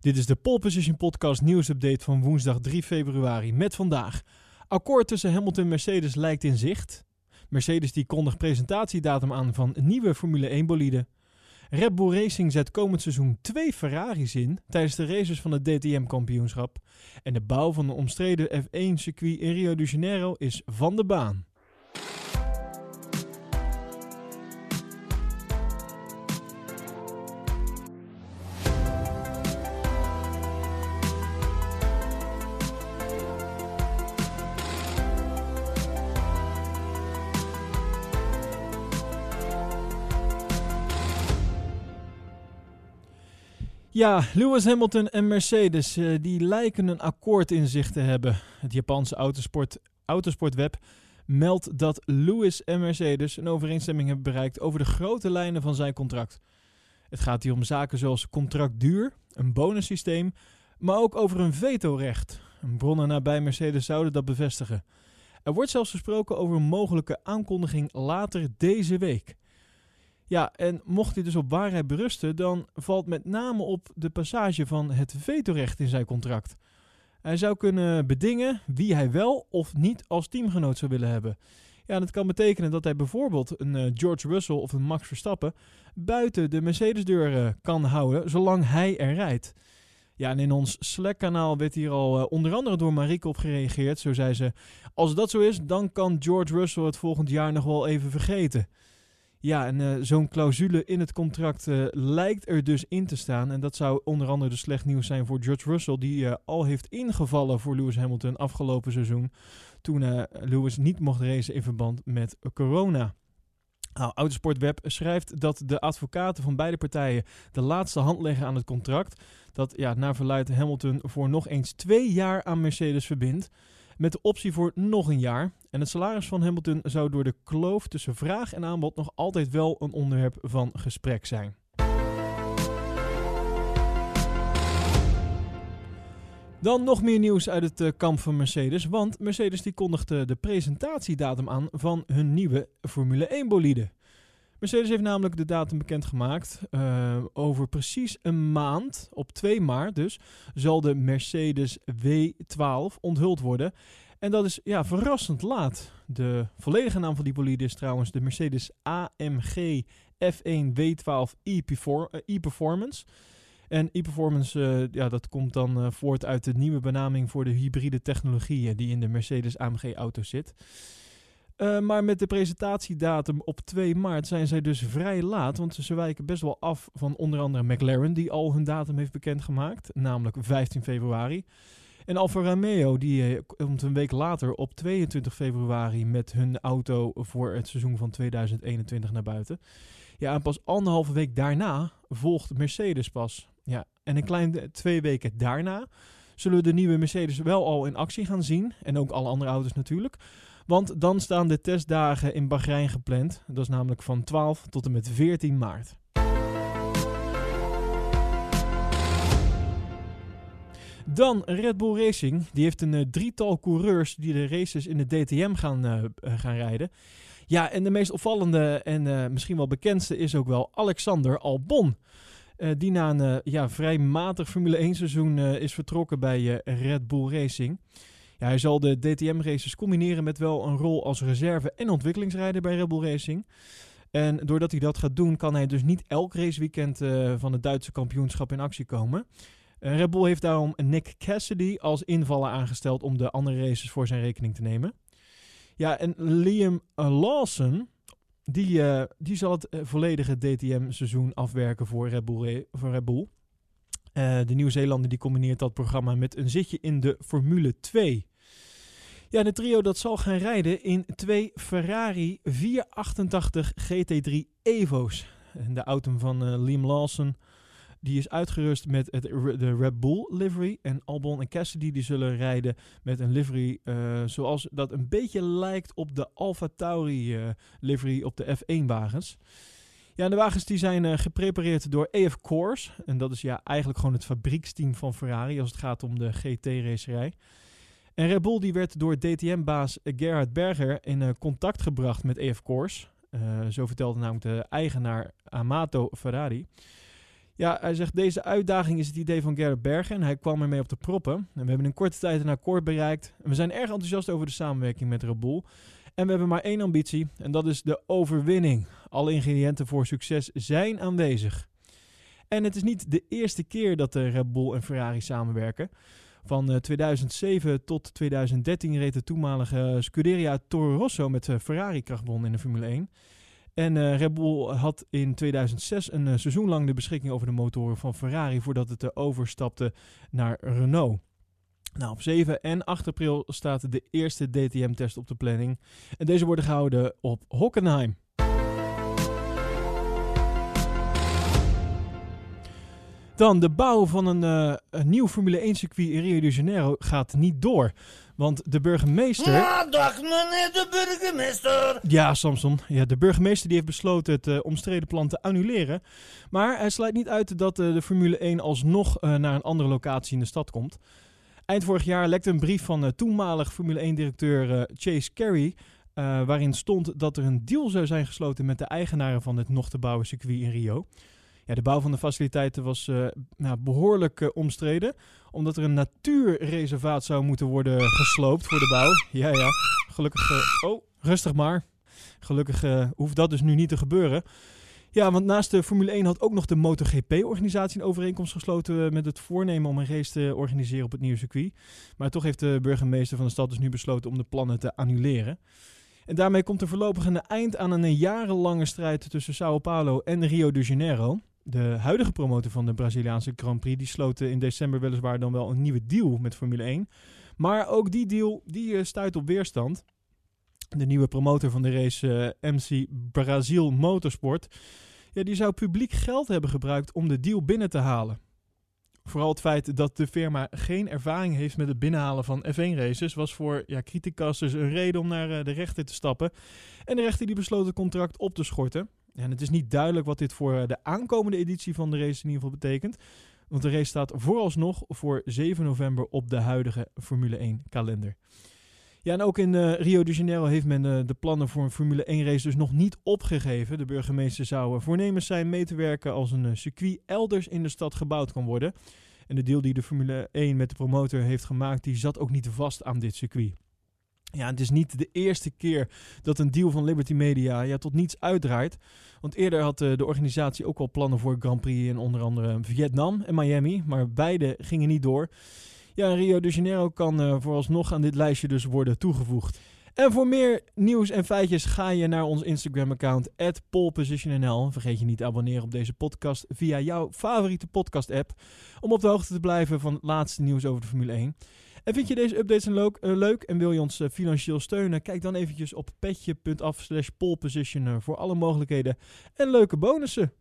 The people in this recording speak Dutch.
Dit is de Pole Position Podcast nieuwsupdate van woensdag 3 februari met vandaag. Akkoord tussen Hamilton en Mercedes lijkt in zicht. Mercedes die kondigt presentatiedatum aan van nieuwe Formule 1 bolide. Red Bull Racing zet komend seizoen twee Ferraris in tijdens de races van het DTM-kampioenschap. En de bouw van de omstreden F1-circuit in Rio de Janeiro is van de baan. Ja, Lewis Hamilton en Mercedes uh, die lijken een akkoord in zich te hebben. Het Japanse autosport, autosportweb meldt dat Lewis en Mercedes een overeenstemming hebben bereikt over de grote lijnen van zijn contract. Het gaat hier om zaken zoals contractduur, een bonussysteem, maar ook over een vetorecht. Bronnen nabij Mercedes zouden dat bevestigen. Er wordt zelfs gesproken over een mogelijke aankondiging later deze week. Ja, en mocht dit dus op waarheid berusten, dan valt met name op de passage van het vetorecht in zijn contract. Hij zou kunnen bedingen wie hij wel of niet als teamgenoot zou willen hebben. Ja, dat kan betekenen dat hij bijvoorbeeld een uh, George Russell of een Max Verstappen buiten de Mercedes-deur kan houden, zolang hij er rijdt. Ja, en in ons Slack-kanaal werd hier al uh, onder andere door Marieke op gereageerd. Zo zei ze: Als dat zo is, dan kan George Russell het volgend jaar nog wel even vergeten. Ja, en uh, zo'n clausule in het contract uh, lijkt er dus in te staan. En dat zou onder andere dus slecht nieuws zijn voor George Russell, die uh, al heeft ingevallen voor Lewis Hamilton afgelopen seizoen. Toen Lewis niet mocht racen in verband met corona. Nou, Autosportweb schrijft dat de advocaten van beide partijen de laatste hand leggen aan het contract. Dat ja, naar verluidt Hamilton voor nog eens twee jaar aan Mercedes verbindt met de optie voor nog een jaar. En het salaris van Hamilton zou door de kloof tussen vraag en aanbod nog altijd wel een onderwerp van gesprek zijn. Dan nog meer nieuws uit het uh, kamp van Mercedes, want Mercedes die kondigde de presentatiedatum aan van hun nieuwe Formule 1 bolide. Mercedes heeft namelijk de datum bekendgemaakt. Uh, over precies een maand, op 2 maart dus, zal de Mercedes W12 onthuld worden. En dat is ja, verrassend laat. De volledige naam van die bolide is trouwens de Mercedes AMG F1 W12 e-Performance. En e-performance, uh, ja, dat komt dan uh, voort uit de nieuwe benaming voor de hybride technologieën die in de Mercedes AMG auto zit. Uh, maar met de presentatiedatum op 2 maart zijn zij dus vrij laat. Want ze wijken best wel af van onder andere McLaren, die al hun datum heeft bekendgemaakt. Namelijk 15 februari. En Alfa Romeo, die uh, komt een week later op 22 februari met hun auto voor het seizoen van 2021 naar buiten. Ja, en pas anderhalve week daarna volgt Mercedes pas. Ja, en een kleine twee weken daarna zullen we de nieuwe Mercedes wel al in actie gaan zien. En ook alle andere auto's natuurlijk. Want dan staan de testdagen in Bahrein gepland. Dat is namelijk van 12 tot en met 14 maart. Dan Red Bull Racing. Die heeft een uh, drietal coureurs die de races in de DTM gaan, uh, gaan rijden. Ja, en de meest opvallende en misschien wel bekendste is ook wel Alexander Albon. die na een ja, vrij matig Formule 1 seizoen is vertrokken bij Red Bull Racing. Hij zal de DTM-races combineren met wel een rol als reserve- en ontwikkelingsrijder bij Red Bull Racing. En doordat hij dat gaat doen, kan hij dus niet elk raceweekend van het Duitse kampioenschap in actie komen. Uh, Red Bull heeft daarom Nick Cassidy als invaller aangesteld om de andere races voor zijn rekening te nemen. Ja, en Liam Lawson, die, uh, die zal het volledige DTM-seizoen afwerken voor Red Bull. Voor Red Bull. de Nieuw-Zeelander die combineert dat programma met een zitje in de Formule 2. Ja, de trio dat zal gaan rijden in twee Ferrari 488 GT3 Evo's. De auto van Liam Lawson die is uitgerust met het, de Red Bull livery. En Albon en Cassidy die zullen rijden met een livery uh, zoals dat een beetje lijkt op de Alfa Tauri uh, livery op de F1-wagens. Ja, de wagens die zijn uh, geprepareerd door AF Course. En dat is ja eigenlijk gewoon het fabrieksteam van Ferrari als het gaat om de GT-racerij. En Red Bull die werd door DTM-baas Gerhard Berger in contact gebracht met EF Course. Uh, zo vertelde namelijk de eigenaar Amato Ferrari. Ja, hij zegt deze uitdaging is het idee van Gerrit Bergen en hij kwam ermee op de proppen. En we hebben in korte tijd een akkoord bereikt. En we zijn erg enthousiast over de samenwerking met Red Bull. En we hebben maar één ambitie en dat is de overwinning. Alle ingrediënten voor succes zijn aanwezig. En het is niet de eerste keer dat de Red Bull en Ferrari samenwerken. Van 2007 eh, tot 2013 reed de toenmalige Scuderia Toro Rosso met eh, Ferrari krachtbron in de Formule 1. En uh, Red Bull had in 2006 een seizoen lang de beschikking over de motoren van Ferrari voordat het overstapte naar Renault. Nou, op 7 en 8 april staat de eerste DTM-test op de planning. En deze worden gehouden op Hockenheim. Dan de bouw van een, uh, een nieuw Formule 1 circuit in Rio de Janeiro gaat niet door. Want de burgemeester. Ja, dag meneer de burgemeester. Ja, Samson. Ja, de burgemeester die heeft besloten het uh, omstreden plan te annuleren. Maar hij sluit niet uit dat uh, de Formule 1 alsnog naar een andere locatie in de stad komt. Eind vorig jaar lekte een brief van toenmalig Formule 1-directeur Chase Carey. waarin stond dat er een deal zou zijn gesloten met de eigenaren van het nog te bouwen circuit in Rio. De bouw van de faciliteiten was uh, nou, behoorlijk uh, omstreden. Omdat er een natuurreservaat zou moeten worden gesloopt voor de bouw. Ja, ja. Gelukkig. Uh, oh, rustig maar. Gelukkig hoeft dat dus nu niet te gebeuren. Ja, want naast de Formule 1 had ook nog de MotoGP-organisatie een overeenkomst gesloten met het voornemen om een race te organiseren op het nieuwe circuit. Maar toch heeft de burgemeester van de stad dus nu besloten om de plannen te annuleren. En daarmee komt er voorlopig een eind aan een jarenlange strijd tussen Sao Paulo en Rio de Janeiro. De huidige promotor van de Braziliaanse Grand Prix die sloot in december weliswaar dan wel een nieuwe deal met Formule 1. Maar ook die deal die uh, stuit op weerstand. De nieuwe promotor van de race uh, MC Brazil Motorsport. Ja, die zou publiek geld hebben gebruikt om de deal binnen te halen. Vooral het feit dat de firma geen ervaring heeft met het binnenhalen van F1-races was voor ja, criticasters een reden om naar uh, de rechter te stappen. En de rechter die besloot het contract op te schorten. En het is niet duidelijk wat dit voor de aankomende editie van de race in ieder geval betekent. Want de race staat vooralsnog voor 7 november op de huidige Formule 1 kalender. Ja, en ook in uh, Rio de Janeiro heeft men uh, de plannen voor een Formule 1 race dus nog niet opgegeven. De burgemeester zou voornemens zijn mee te werken als een circuit elders in de stad gebouwd kan worden. En de deal die de Formule 1 met de promotor heeft gemaakt, die zat ook niet vast aan dit circuit. Ja, het is niet de eerste keer dat een deal van Liberty Media ja, tot niets uitdraait. Want eerder had de organisatie ook al plannen voor Grand Prix in onder andere Vietnam en Miami. Maar beide gingen niet door. Ja, Rio de Janeiro kan uh, vooralsnog aan dit lijstje dus worden toegevoegd. En voor meer nieuws en feitjes ga je naar ons Instagram-account @polepositionnl. Vergeet je niet te abonneren op deze podcast via jouw favoriete podcast-app om op de hoogte te blijven van het laatste nieuws over de Formule 1. En vind je deze updates leuk, uh, leuk en wil je ons uh, financieel steunen? Kijk dan eventjes op petje.af slash poleposition voor alle mogelijkheden en leuke bonussen.